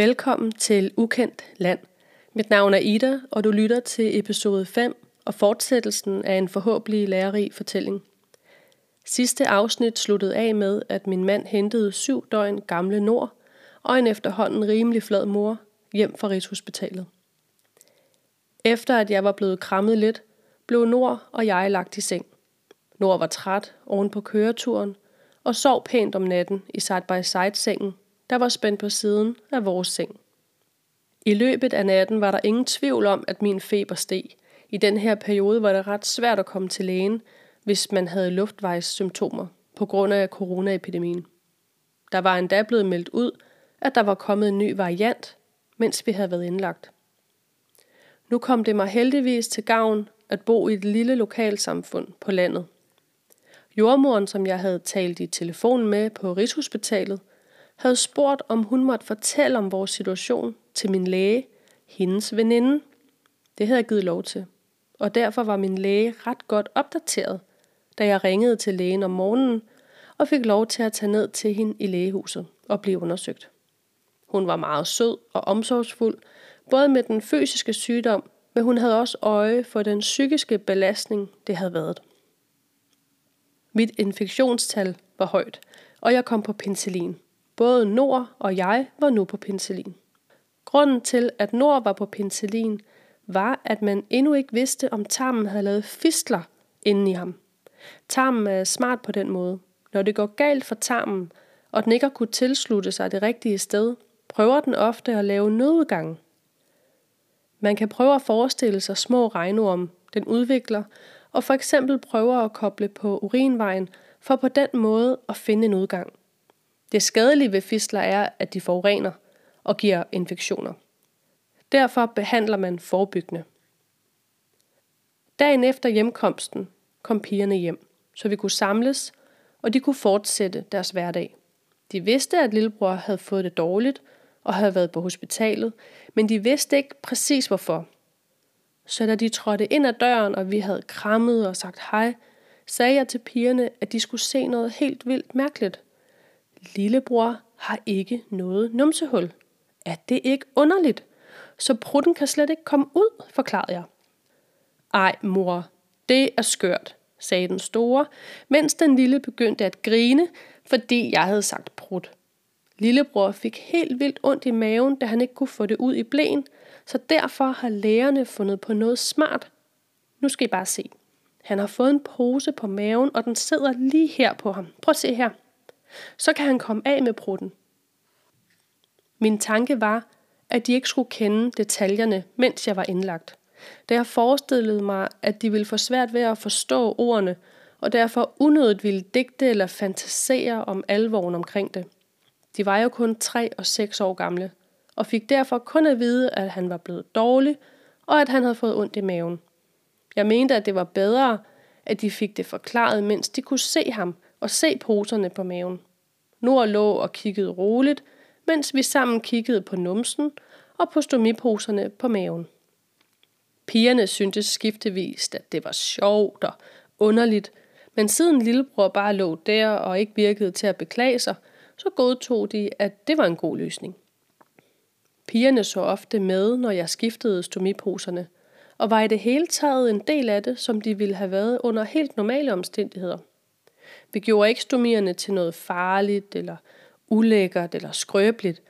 Velkommen til Ukendt Land. Mit navn er Ida, og du lytter til episode 5 og fortsættelsen af en forhåbentlig lærerig fortælling. Sidste afsnit sluttede af med, at min mand hentede syv døgn gamle Nord og en efterhånden rimelig flad mor hjem fra Rigshospitalet. Efter at jeg var blevet krammet lidt, blev Nord og jeg lagt i seng. Nord var træt oven på køreturen og sov pænt om natten i side-by-side-sengen, der var spændt på siden af vores seng. I løbet af natten var der ingen tvivl om, at min feber steg. I den her periode var det ret svært at komme til lægen, hvis man havde luftvejssymptomer på grund af coronaepidemien. Der var endda blevet meldt ud, at der var kommet en ny variant, mens vi havde været indlagt. Nu kom det mig heldigvis til gavn at bo i et lille lokalsamfund på landet. Jordmoren, som jeg havde talt i telefon med på Rigshospitalet, havde spurgt, om hun måtte fortælle om vores situation til min læge, hendes veninde. Det havde jeg givet lov til, og derfor var min læge ret godt opdateret, da jeg ringede til lægen om morgenen og fik lov til at tage ned til hende i lægehuset og blive undersøgt. Hun var meget sød og omsorgsfuld, både med den fysiske sygdom, men hun havde også øje for den psykiske belastning, det havde været. Mit infektionstal var højt, og jeg kom på penicillin. Både Nord og jeg var nu på penicillin. Grunden til, at Nord var på penicillin, var, at man endnu ikke vidste, om tarmen havde lavet fistler inde i ham. Tarmen er smart på den måde. Når det går galt for tarmen, og den ikke har kunnet tilslutte sig det rigtige sted, prøver den ofte at lave nødudgange. Man kan prøve at forestille sig små regnorm, den udvikler, og for eksempel prøver at koble på urinvejen, for på den måde at finde en udgang. Det skadelige ved fistler er, at de forurener og giver infektioner. Derfor behandler man forebyggende. Dagen efter hjemkomsten kom pigerne hjem, så vi kunne samles, og de kunne fortsætte deres hverdag. De vidste, at lillebror havde fået det dårligt og havde været på hospitalet, men de vidste ikke præcis hvorfor. Så da de trådte ind ad døren, og vi havde krammet og sagt hej, sagde jeg til pigerne, at de skulle se noget helt vildt mærkeligt. Lillebror har ikke noget numsehul. Er det ikke underligt? Så prutten kan slet ikke komme ud, forklarede jeg. Ej, mor, det er skørt, sagde den store, mens den lille begyndte at grine, fordi jeg havde sagt prut. Lillebror fik helt vildt ondt i maven, da han ikke kunne få det ud i blæen, så derfor har lægerne fundet på noget smart. Nu skal I bare se. Han har fået en pose på maven, og den sidder lige her på ham. Prøv at se her. Så kan han komme af med prutten. Min tanke var, at de ikke skulle kende detaljerne, mens jeg var indlagt. Da jeg forestillede mig, at de ville få svært ved at forstå ordene, og derfor unødigt ville digte eller fantasere om alvoren omkring det. De var jo kun 3 og 6 år gamle, og fik derfor kun at vide, at han var blevet dårlig, og at han havde fået ondt i maven. Jeg mente, at det var bedre, at de fik det forklaret, mens de kunne se ham og se poserne på maven. Nord lå og kiggede roligt, mens vi sammen kiggede på numsen og på stomiposerne på maven. Pigerne syntes skiftevis, at det var sjovt og underligt, men siden lillebror bare lå der og ikke virkede til at beklage sig, så godtog de, at det var en god løsning. Pigerne så ofte med, når jeg skiftede stomiposerne, og var i det hele taget en del af det, som de ville have været under helt normale omstændigheder. Vi gjorde ikke stomierne til noget farligt, eller ulækkert, eller skrøbeligt.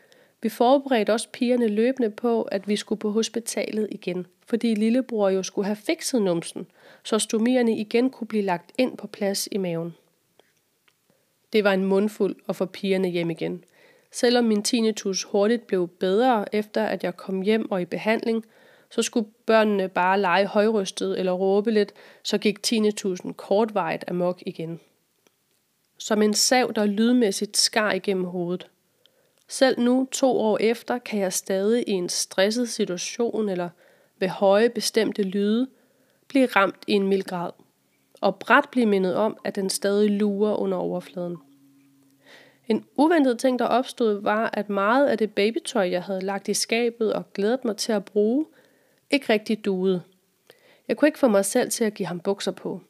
Vi forberedte også pigerne løbende på, at vi skulle på hospitalet igen, fordi lillebror jo skulle have fikset numsen, så stomierne igen kunne blive lagt ind på plads i maven. Det var en mundfuld at få pigerne hjem igen. Selvom min tinnitus hurtigt blev bedre efter at jeg kom hjem og i behandling, så skulle børnene bare lege højrystet eller råbe lidt, så gik tinnitusen kortvejt amok igen. Som en sav, der lydmæssigt skar igennem hovedet. Selv nu, to år efter, kan jeg stadig i en stresset situation eller ved høje bestemte lyde blive ramt i en mild grad og bræt blive mindet om, at den stadig lurer under overfladen. En uventet ting, der opstod, var, at meget af det babytøj, jeg havde lagt i skabet og glædet mig til at bruge, ikke rigtig duede. Jeg kunne ikke få mig selv til at give ham bukser på.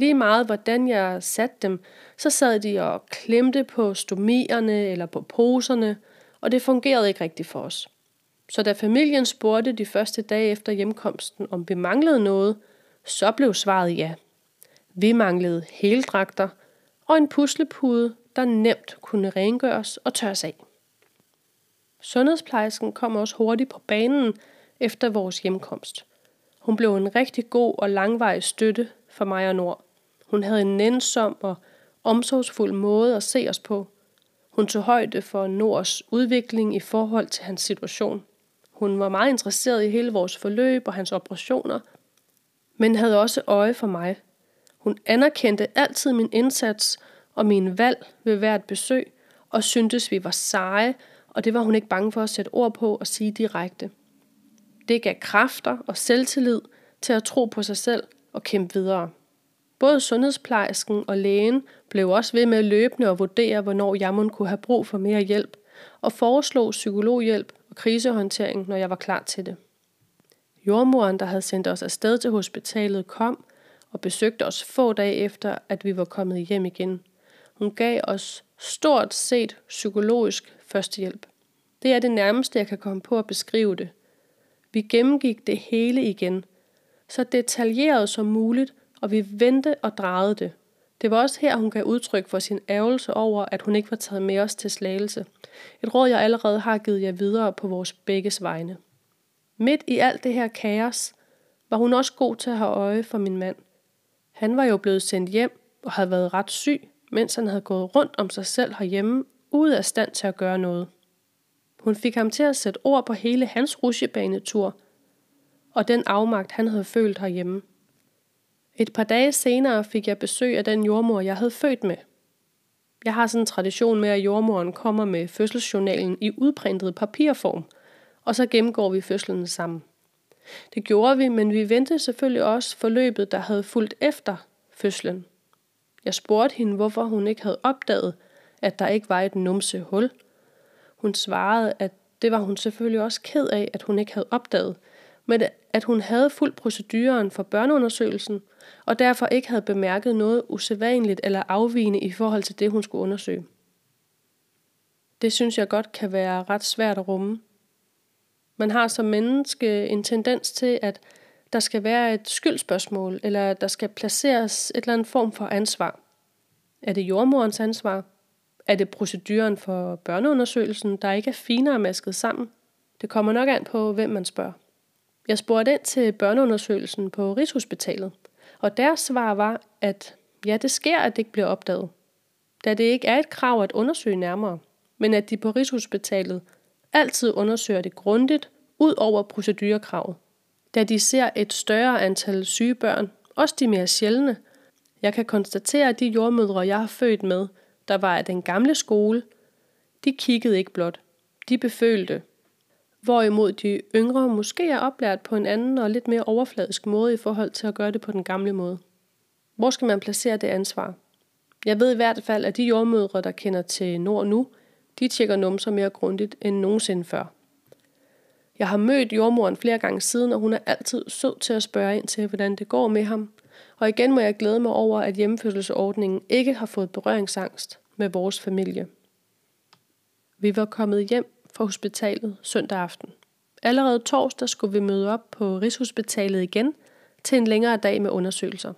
Lige meget hvordan jeg satte dem, så sad de og klemte på stomierne eller på poserne, og det fungerede ikke rigtigt for os. Så da familien spurgte de første dage efter hjemkomsten, om vi manglede noget, så blev svaret ja. Vi manglede heldragter og en puslepude, der nemt kunne rengøres og tørres af. Sundhedsplejersken kom også hurtigt på banen efter vores hjemkomst. Hun blev en rigtig god og langvarig støtte for mig og Nord. Hun havde en nænsom og omsorgsfuld måde at se os på. Hun tog højde for Nords udvikling i forhold til hans situation. Hun var meget interesseret i hele vores forløb og hans operationer, men havde også øje for mig. Hun anerkendte altid min indsats og min valg ved hvert besøg, og syntes, vi var seje, og det var hun ikke bange for at sætte ord på og sige direkte. Det gav kræfter og selvtillid til at tro på sig selv og kæmpe videre. Både sundhedsplejersken og lægen blev også ved med løbende at vurdere, hvornår jeg kunne have brug for mere hjælp, og foreslog psykologhjælp og krisehåndtering, når jeg var klar til det. Jordmoren, der havde sendt os afsted til hospitalet, kom og besøgte os få dage efter, at vi var kommet hjem igen. Hun gav os stort set psykologisk førstehjælp. Det er det nærmeste, jeg kan komme på at beskrive det. Vi gennemgik det hele igen, så detaljeret som muligt, og vi vendte og drejede det. Det var også her, hun gav udtryk for sin ærgelse over, at hun ikke var taget med os til slagelse. Et råd, jeg allerede har givet jer videre på vores begges vegne. Midt i alt det her kaos, var hun også god til at have øje for min mand. Han var jo blevet sendt hjem og havde været ret syg, mens han havde gået rundt om sig selv herhjemme, ude af stand til at gøre noget. Hun fik ham til at sætte ord på hele hans rusjebanetur, og den afmagt, han havde følt herhjemme. Et par dage senere fik jeg besøg af den jordmor, jeg havde født med. Jeg har sådan en tradition med, at jordmoren kommer med fødselsjournalen i udprintet papirform, og så gennemgår vi fødslen sammen. Det gjorde vi, men vi ventede selvfølgelig også forløbet, der havde fulgt efter fødslen. Jeg spurgte hende, hvorfor hun ikke havde opdaget, at der ikke var et numse hul. Hun svarede, at det var hun selvfølgelig også ked af, at hun ikke havde opdaget, men at hun havde fuldt proceduren for børneundersøgelsen, og derfor ikke havde bemærket noget usædvanligt eller afvigende i forhold til det, hun skulle undersøge. Det synes jeg godt kan være ret svært at rumme. Man har som menneske en tendens til, at der skal være et skyldspørgsmål, eller der skal placeres et eller andet form for ansvar. Er det jordmorens ansvar? Er det proceduren for børneundersøgelsen, der ikke er finere masket sammen? Det kommer nok an på, hvem man spørger. Jeg spurgte ind til børneundersøgelsen på Rigshospitalet, og deres svar var, at ja, det sker, at det ikke bliver opdaget, da det ikke er et krav at undersøge nærmere, men at de på Rigshospitalet altid undersøger det grundigt ud over procedurekravet, da de ser et større antal syge børn, også de mere sjældne. Jeg kan konstatere, at de jordmødre, jeg har født med, der var af den gamle skole, de kiggede ikke blot. De befølte, Hvorimod de yngre måske er oplært på en anden og lidt mere overfladisk måde i forhold til at gøre det på den gamle måde. Hvor skal man placere det ansvar? Jeg ved i hvert fald, at de jordmødre, der kender til Nord nu, de tjekker numser mere grundigt end nogensinde før. Jeg har mødt jordmoren flere gange siden, og hun er altid sød til at spørge ind til, hvordan det går med ham. Og igen må jeg glæde mig over, at hjemmefødselsordningen ikke har fået berøringsangst med vores familie. Vi var kommet hjem fra hospitalet søndag aften. Allerede torsdag skulle vi møde op på Rigshospitalet igen til en længere dag med undersøgelser.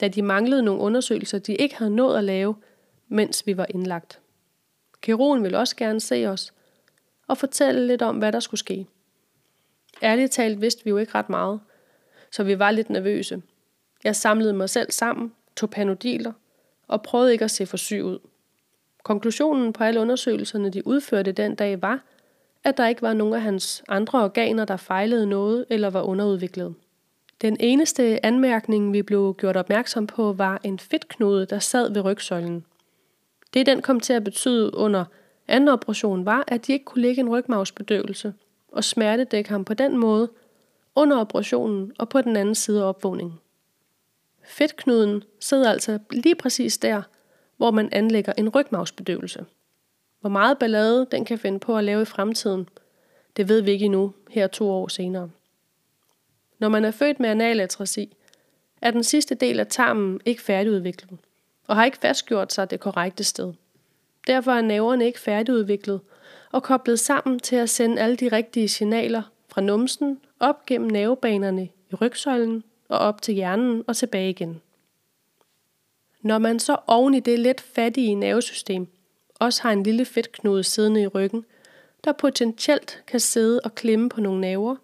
Da de manglede nogle undersøgelser, de ikke havde nået at lave, mens vi var indlagt. Kirurgen ville også gerne se os og fortælle lidt om, hvad der skulle ske. Ærligt talt vidste vi jo ikke ret meget, så vi var lidt nervøse. Jeg samlede mig selv sammen, tog panodiler og prøvede ikke at se for syg ud. Konklusionen på alle undersøgelserne, de udførte den dag, var, at der ikke var nogen af hans andre organer, der fejlede noget eller var underudviklet. Den eneste anmærkning, vi blev gjort opmærksom på, var en fedtknude, der sad ved rygsøjlen. Det, den kom til at betyde under anden operation, var, at de ikke kunne lægge en rygmavsbedøvelse og smertedække ham på den måde under operationen og på den anden side af opvågningen. Fedtknuden sidder altså lige præcis der, hvor man anlægger en rygmavsbedøvelse. Hvor meget ballade den kan finde på at lave i fremtiden, det ved vi ikke endnu, her to år senere. Når man er født med analatrasi, er den sidste del af tarmen ikke færdigudviklet, og har ikke fastgjort sig det korrekte sted. Derfor er næverne ikke færdigudviklet, og koblet sammen til at sende alle de rigtige signaler fra numsen op gennem nervebanerne i rygsøjlen og op til hjernen og tilbage igen. Når man så oven i det lidt fattige nervesystem også har en lille fedtknude siddende i ryggen, der potentielt kan sidde og klemme på nogle nerver,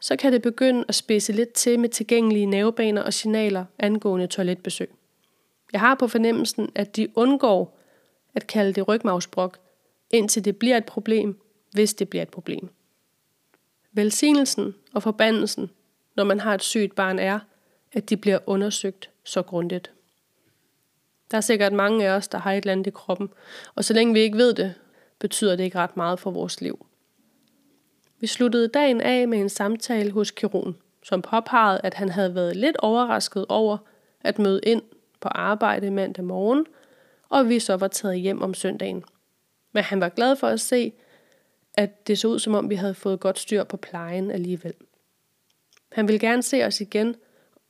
så kan det begynde at spidse lidt til med tilgængelige nervebaner og signaler angående toiletbesøg. Jeg har på fornemmelsen, at de undgår at kalde det rygmavsbrok, indtil det bliver et problem, hvis det bliver et problem. Velsignelsen og forbandelsen, når man har et sygt barn, er, at de bliver undersøgt så grundigt. Der er sikkert mange af os, der har et eller andet i kroppen, og så længe vi ikke ved det, betyder det ikke ret meget for vores liv. Vi sluttede dagen af med en samtale hos kirurgen, som påpegede, at han havde været lidt overrasket over at møde ind på arbejde mandag morgen, og vi så var taget hjem om søndagen. Men han var glad for at se, at det så ud som om vi havde fået godt styr på plejen alligevel. Han ville gerne se os igen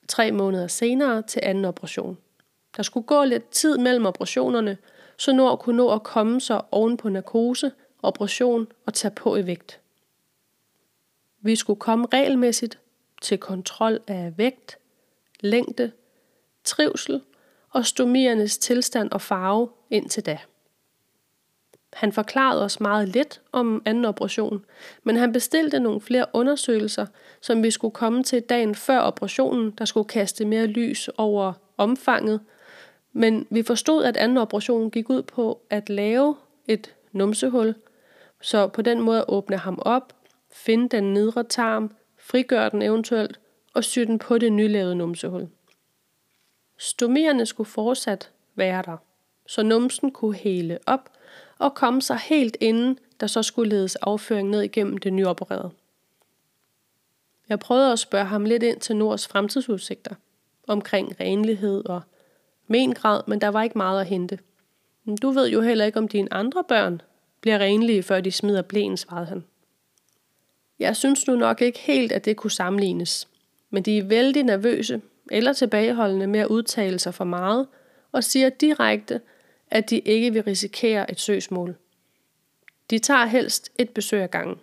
tre måneder senere til anden operation. Der skulle gå lidt tid mellem operationerne, så Nord kunne nå at komme sig oven på narkose, operation og tage på i vægt. Vi skulle komme regelmæssigt til kontrol af vægt, længde, trivsel og stomiernes tilstand og farve indtil da. Han forklarede os meget lidt om anden operation, men han bestilte nogle flere undersøgelser, som vi skulle komme til dagen før operationen, der skulle kaste mere lys over omfanget. Men vi forstod, at anden operation gik ud på at lave et numsehul, så på den måde åbne ham op, finde den nedre tarm, frigøre den eventuelt og sy den på det nylavede numsehul. Stomierne skulle fortsat være der, så numsen kunne hele op og komme sig helt inden, der så skulle ledes afføring ned igennem det nyopererede. Jeg prøvede at spørge ham lidt ind til Nords fremtidsudsigter, omkring renlighed og mengrad, men der var ikke meget at hente. Du ved jo heller ikke, om dine andre børn bliver renlige, før de smider blæen, svarede han. Jeg synes nu nok ikke helt, at det kunne sammenlignes, men de er vældig nervøse eller tilbageholdende med at udtale sig for meget, og siger direkte, at de ikke vil risikere et søgsmål. De tager helst et besøg ad gangen.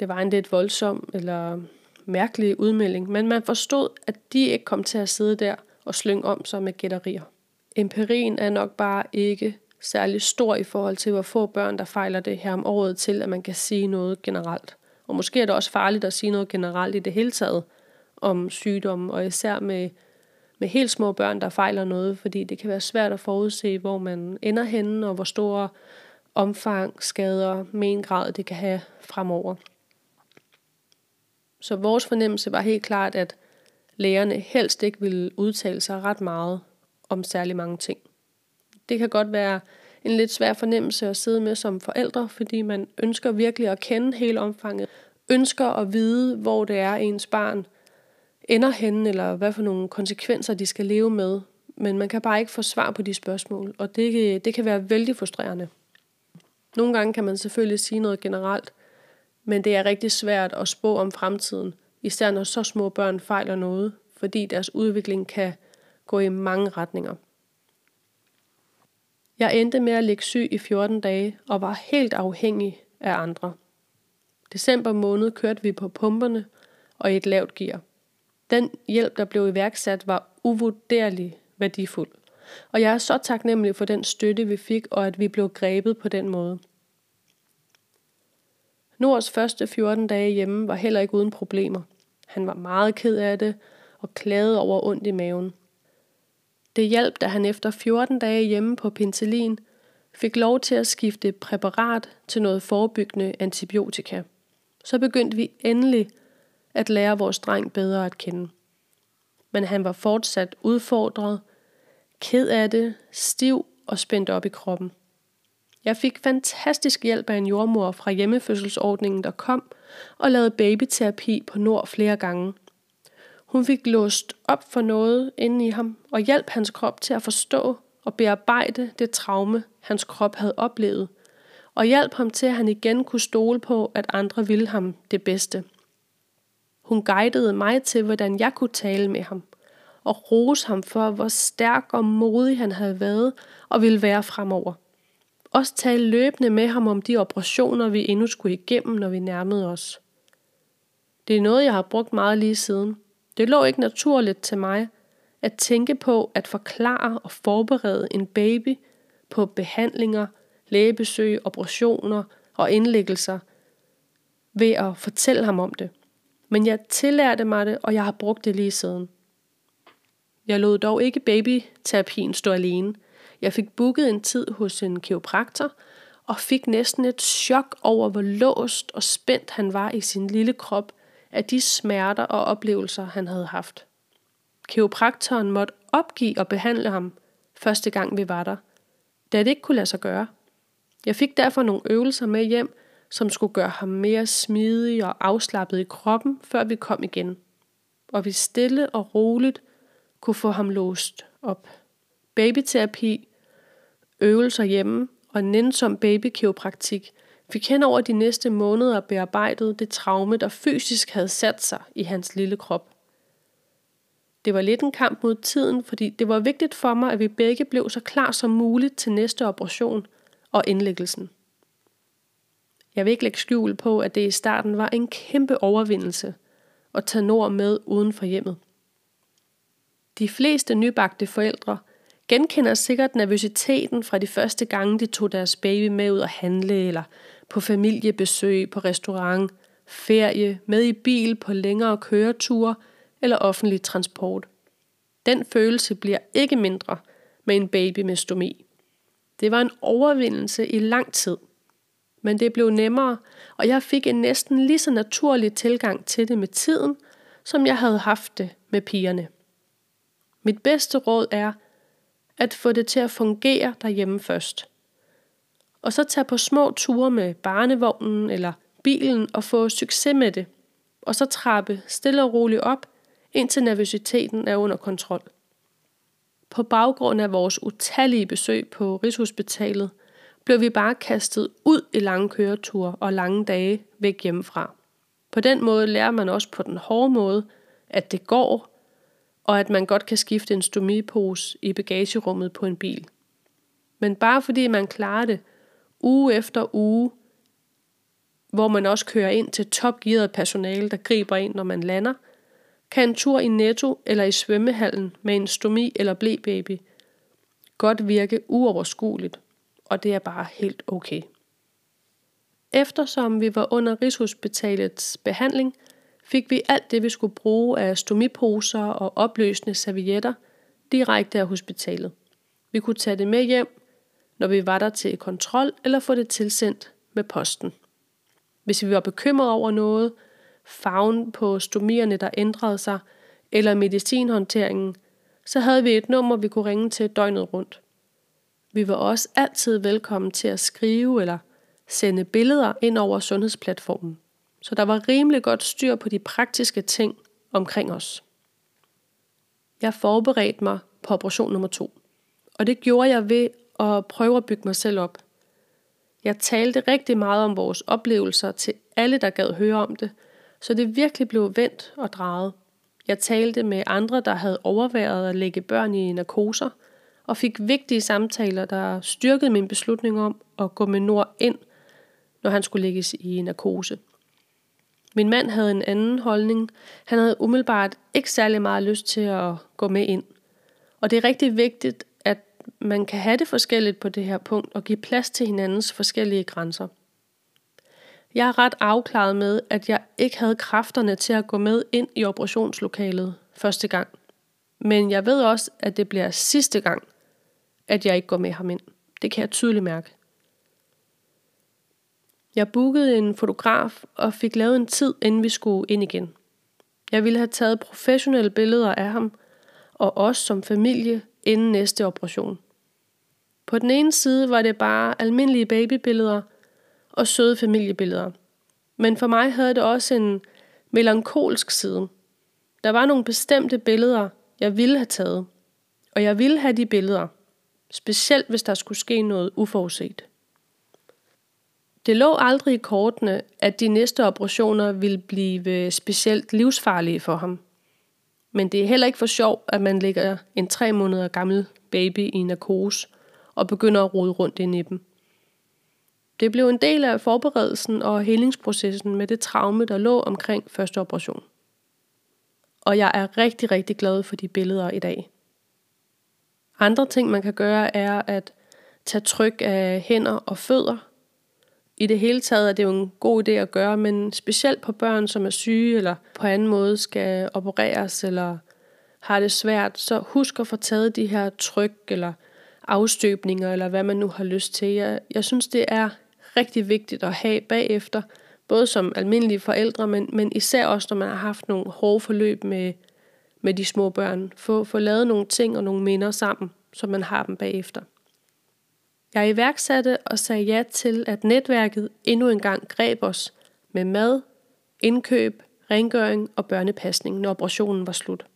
Det var en lidt voldsom eller mærkelig udmelding, men man forstod, at de ikke kom til at sidde der og slynge om sig med gætterier. Empirien er nok bare ikke særlig stor i forhold til, hvor få børn, der fejler det her om året til, at man kan sige noget generelt. Og måske er det også farligt at sige noget generelt i det hele taget om sygdommen, og især med med helt små børn, der fejler noget, fordi det kan være svært at forudse, hvor man ender henne, og hvor store omfang, skader, mengrad det kan have fremover. Så vores fornemmelse var helt klart, at lægerne helst ikke ville udtale sig ret meget om særlig mange ting. Det kan godt være en lidt svær fornemmelse at sidde med som forældre, fordi man ønsker virkelig at kende hele omfanget, ønsker at vide, hvor det er ens barn ender henne, eller hvad for nogle konsekvenser de skal leve med. Men man kan bare ikke få svar på de spørgsmål, og det, det kan være vældig frustrerende. Nogle gange kan man selvfølgelig sige noget generelt, men det er rigtig svært at spå om fremtiden, især når så små børn fejler noget, fordi deres udvikling kan gå i mange retninger. Jeg endte med at ligge syg i 14 dage og var helt afhængig af andre. December måned kørte vi på pumperne og i et lavt gear. Den hjælp, der blev iværksat, var uvurderlig værdifuld. Og jeg er så taknemmelig for den støtte, vi fik, og at vi blev grebet på den måde. Nords første 14 dage hjemme var heller ikke uden problemer. Han var meget ked af det og klagede over ondt i maven. Det hjalp, da han efter 14 dage hjemme på penicillin fik lov til at skifte præparat til noget forebyggende antibiotika. Så begyndte vi endelig at lære vores dreng bedre at kende. Men han var fortsat udfordret, ked af det, stiv og spændt op i kroppen. Jeg fik fantastisk hjælp af en jordmor fra hjemmefødselsordningen, der kom og lavede babyterapi på Nord flere gange. Hun fik låst op for noget inde i ham og hjalp hans krop til at forstå og bearbejde det traume, hans krop havde oplevet, og hjalp ham til, at han igen kunne stole på, at andre ville ham det bedste – hun guidede mig til, hvordan jeg kunne tale med ham, og rose ham for, hvor stærk og modig han havde været og ville være fremover. Også tale løbende med ham om de operationer, vi endnu skulle igennem, når vi nærmede os. Det er noget, jeg har brugt meget lige siden. Det lå ikke naturligt til mig at tænke på at forklare og forberede en baby på behandlinger, lægebesøg, operationer og indlæggelser ved at fortælle ham om det. Men jeg tillærte mig det, og jeg har brugt det lige siden. Jeg lod dog ikke babyterapien stå alene. Jeg fik booket en tid hos en kiropraktor, og fik næsten et chok over, hvor låst og spændt han var i sin lille krop af de smerter og oplevelser, han havde haft. Kiropraktoren måtte opgive at behandle ham første gang vi var der, da det ikke kunne lade sig gøre. Jeg fik derfor nogle øvelser med hjem, som skulle gøre ham mere smidig og afslappet i kroppen, før vi kom igen. Og vi stille og roligt kunne få ham låst op. Babyterapi, øvelser hjemme og nænsom babykiropraktik fik hen over de næste måneder bearbejdet det traume, der fysisk havde sat sig i hans lille krop. Det var lidt en kamp mod tiden, fordi det var vigtigt for mig, at vi begge blev så klar som muligt til næste operation og indlæggelsen. Jeg vil ikke lægge skjul på, at det i starten var en kæmpe overvindelse at tage Nord med uden for hjemmet. De fleste nybagte forældre genkender sikkert nervøsiteten fra de første gange, de tog deres baby med ud at handle, eller på familiebesøg, på restaurant, ferie, med i bil på længere køreture eller offentlig transport. Den følelse bliver ikke mindre med en baby med stomi. Det var en overvindelse i lang tid. Men det blev nemmere, og jeg fik en næsten lige så naturlig tilgang til det med tiden, som jeg havde haft det med pigerne. Mit bedste råd er at få det til at fungere derhjemme først. Og så tage på små ture med barnevognen eller bilen og få succes med det. Og så trappe stille og roligt op, indtil nervøsiteten er under kontrol. På baggrund af vores utallige besøg på Rigshospitalet, blev vi bare kastet ud i lange køreture og lange dage væk hjemmefra. På den måde lærer man også på den hårde måde, at det går, og at man godt kan skifte en stomipose i bagagerummet på en bil. Men bare fordi man klarer det uge efter uge, hvor man også kører ind til topgearet personale, der griber ind, når man lander, kan en tur i Netto eller i svømmehallen med en stomi eller blæbaby godt virke uoverskueligt, og det er bare helt okay. Eftersom vi var under Rigshospitalets behandling, fik vi alt det, vi skulle bruge af stomiposer og opløsende servietter direkte af hospitalet. Vi kunne tage det med hjem, når vi var der til kontrol, eller få det tilsendt med posten. Hvis vi var bekymret over noget, farven på stomierne, der ændrede sig, eller medicinhåndteringen, så havde vi et nummer, vi kunne ringe til døgnet rundt. Vi var også altid velkommen til at skrive eller sende billeder ind over sundhedsplatformen. Så der var rimelig godt styr på de praktiske ting omkring os. Jeg forberedte mig på operation nummer to. Og det gjorde jeg ved at prøve at bygge mig selv op. Jeg talte rigtig meget om vores oplevelser til alle, der gad høre om det, så det virkelig blev vendt og drejet. Jeg talte med andre, der havde overværet at lægge børn i narkoser, og fik vigtige samtaler, der styrkede min beslutning om at gå med Nord ind, når han skulle lægges i narkose. Min mand havde en anden holdning. Han havde umiddelbart ikke særlig meget lyst til at gå med ind. Og det er rigtig vigtigt, at man kan have det forskelligt på det her punkt og give plads til hinandens forskellige grænser. Jeg er ret afklaret med, at jeg ikke havde kræfterne til at gå med ind i operationslokalet første gang. Men jeg ved også, at det bliver sidste gang, at jeg ikke går med ham ind. Det kan jeg tydeligt mærke. Jeg bookede en fotograf og fik lavet en tid, inden vi skulle ind igen. Jeg ville have taget professionelle billeder af ham og os som familie inden næste operation. På den ene side var det bare almindelige babybilleder og søde familiebilleder. Men for mig havde det også en melankolsk side. Der var nogle bestemte billeder, jeg ville have taget. Og jeg ville have de billeder. Specielt hvis der skulle ske noget uforudset. Det lå aldrig i kortene, at de næste operationer ville blive specielt livsfarlige for ham. Men det er heller ikke for sjov, at man lægger en tre måneder gammel baby i narkose og begynder at rode rundt i dem. Det blev en del af forberedelsen og helingsprocessen med det traume, der lå omkring første operation. Og jeg er rigtig, rigtig glad for de billeder i dag. Andre ting, man kan gøre, er at tage tryk af hænder og fødder. I det hele taget er det jo en god idé at gøre, men specielt på børn, som er syge eller på anden måde skal opereres eller har det svært, så husk at få taget de her tryk eller afstøbninger eller hvad man nu har lyst til. Jeg, jeg synes, det er rigtig vigtigt at have bagefter, både som almindelige forældre, men, men især også, når man har haft nogle hårde forløb med, med de små børn. Få, få lavet nogle ting og nogle minder sammen, så man har dem bagefter. Jeg iværksatte og sagde ja til, at netværket endnu en gang greb os med mad, indkøb, rengøring og børnepasning, når operationen var slut.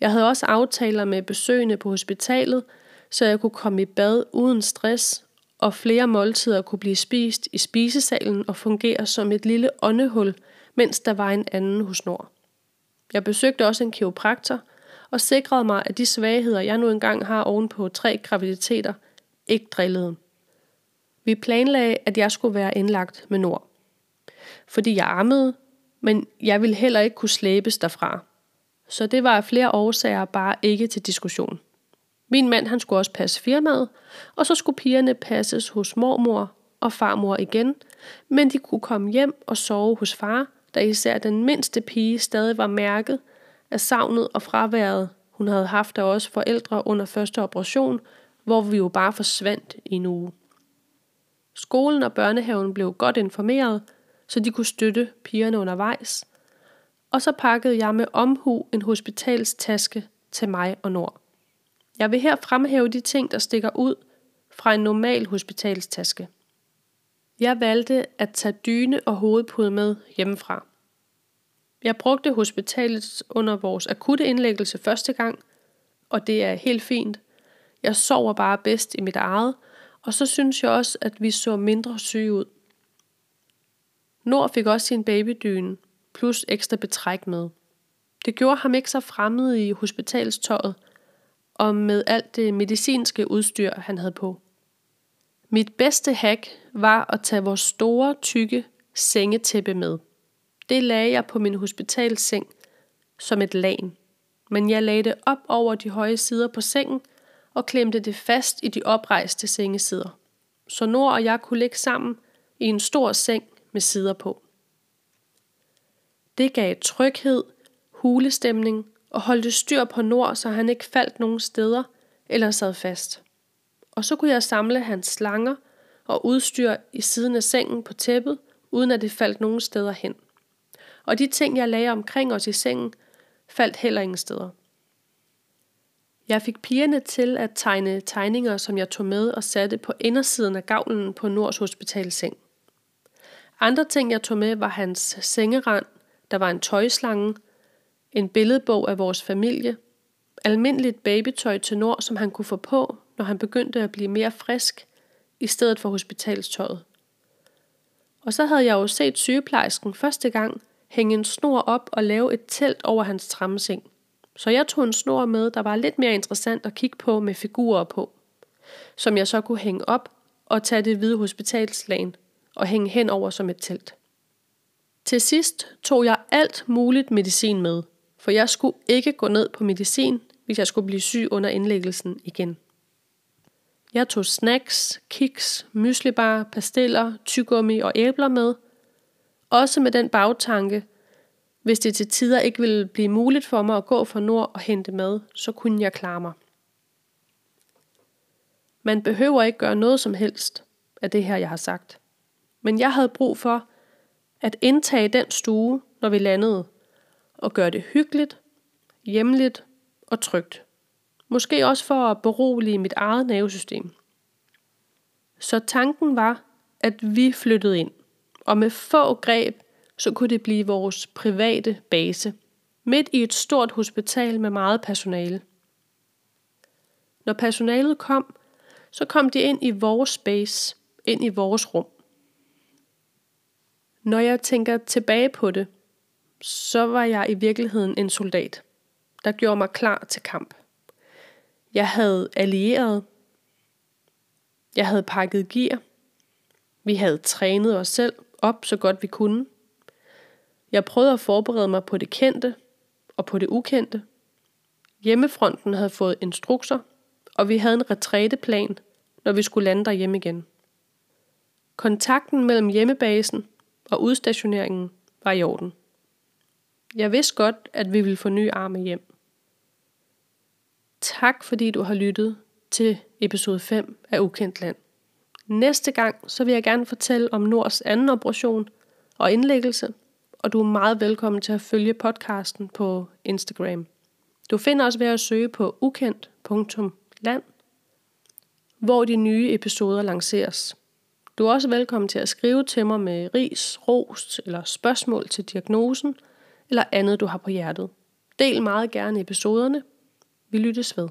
Jeg havde også aftaler med besøgende på hospitalet, så jeg kunne komme i bad uden stress, og flere måltider kunne blive spist i spisesalen og fungere som et lille åndehul, mens der var en anden hos Nord. Jeg besøgte også en kiropraktor og sikrede mig, at de svagheder, jeg nu engang har ovenpå tre graviditeter, ikke drillede. Vi planlagde, at jeg skulle være indlagt med Nord. Fordi jeg ammede, men jeg ville heller ikke kunne slæbes derfra. Så det var af flere årsager bare ikke til diskussion. Min mand han skulle også passe firmaet, og så skulle pigerne passes hos mormor og farmor igen, men de kunne komme hjem og sove hos far, da især den mindste pige stadig var mærket af savnet og fraværet, hun havde haft af os forældre under første operation, hvor vi jo bare forsvandt i en uge. Skolen og børnehaven blev godt informeret, så de kunne støtte pigerne undervejs. Og så pakkede jeg med omhu en hospitalstaske til mig og Nord. Jeg vil her fremhæve de ting, der stikker ud fra en normal hospitalstaske. Jeg valgte at tage dyne og hovedpude med hjemmefra. Jeg brugte hospitalet under vores akutte indlæggelse første gang, og det er helt fint. Jeg sover bare bedst i mit eget, og så synes jeg også, at vi så mindre syge ud. Nord fik også sin babydyne, plus ekstra betræk med. Det gjorde ham ikke så fremmed i hospitalstøjet, og med alt det medicinske udstyr, han havde på. Mit bedste hack var at tage vores store, tykke sengetæppe med. Det lagde jeg på min hospitalseng som et lag. Men jeg lagde det op over de høje sider på sengen og klemte det fast i de oprejste sengesider. Så Nord og jeg kunne ligge sammen i en stor seng med sider på. Det gav tryghed, hulestemning og holdte styr på Nord, så han ikke faldt nogen steder eller sad fast. Og så kunne jeg samle hans slanger og udstyr i siden af sengen på tæppet, uden at det faldt nogen steder hen. Og de ting, jeg lagde omkring os i sengen, faldt heller ingen steder. Jeg fik pigerne til at tegne tegninger, som jeg tog med og satte på indersiden af gavlen på Nords hospitalseng. Andre ting, jeg tog med, var hans sengerand, der var en tøjslange, en billedbog af vores familie, almindeligt babytøj til Nord, som han kunne få på, når han begyndte at blive mere frisk, i stedet for hospitalstøjet. Og så havde jeg jo set sygeplejersken første gang hænge en snor op og lave et telt over hans trammeseng. Så jeg tog en snor med, der var lidt mere interessant at kigge på med figurer på, som jeg så kunne hænge op og tage det hvide hospitalslagen og hænge hen over som et telt. Til sidst tog jeg alt muligt medicin med, for jeg skulle ikke gå ned på medicin, hvis jeg skulle blive syg under indlæggelsen igen. Jeg tog snacks, kiks, myslibar, pastiller, tyggegummi og æbler med. Også med den bagtanke, hvis det til tider ikke ville blive muligt for mig at gå fra nord og hente mad, så kunne jeg klare mig. Man behøver ikke gøre noget som helst af det her, jeg har sagt. Men jeg havde brug for at indtage den stue, når vi landede, og gøre det hyggeligt, hjemligt og trygt. Måske også for at berolige mit eget nervesystem. Så tanken var, at vi flyttede ind, og med få greb, så kunne det blive vores private base, midt i et stort hospital med meget personale. Når personalet kom, så kom de ind i vores space, ind i vores rum. Når jeg tænker tilbage på det, så var jeg i virkeligheden en soldat, der gjorde mig klar til kamp. Jeg havde allieret. Jeg havde pakket gear. Vi havde trænet os selv op så godt vi kunne. Jeg prøvede at forberede mig på det kendte og på det ukendte. Hjemmefronten havde fået instrukser, og vi havde en retræteplan, når vi skulle lande derhjemme igen. Kontakten mellem hjemmebasen og udstationeringen var i orden. Jeg vidste godt, at vi ville få nye arme hjem. Tak fordi du har lyttet til episode 5 af Ukendt Land. Næste gang så vil jeg gerne fortælle om Nords anden operation og indlæggelse, og du er meget velkommen til at følge podcasten på Instagram. Du finder også ved at søge på ukendt.land, hvor de nye episoder lanceres. Du er også velkommen til at skrive til mig med ris, ros eller spørgsmål til diagnosen, eller andet du har på hjertet. Del meget gerne episoderne. Vi lyttes ved.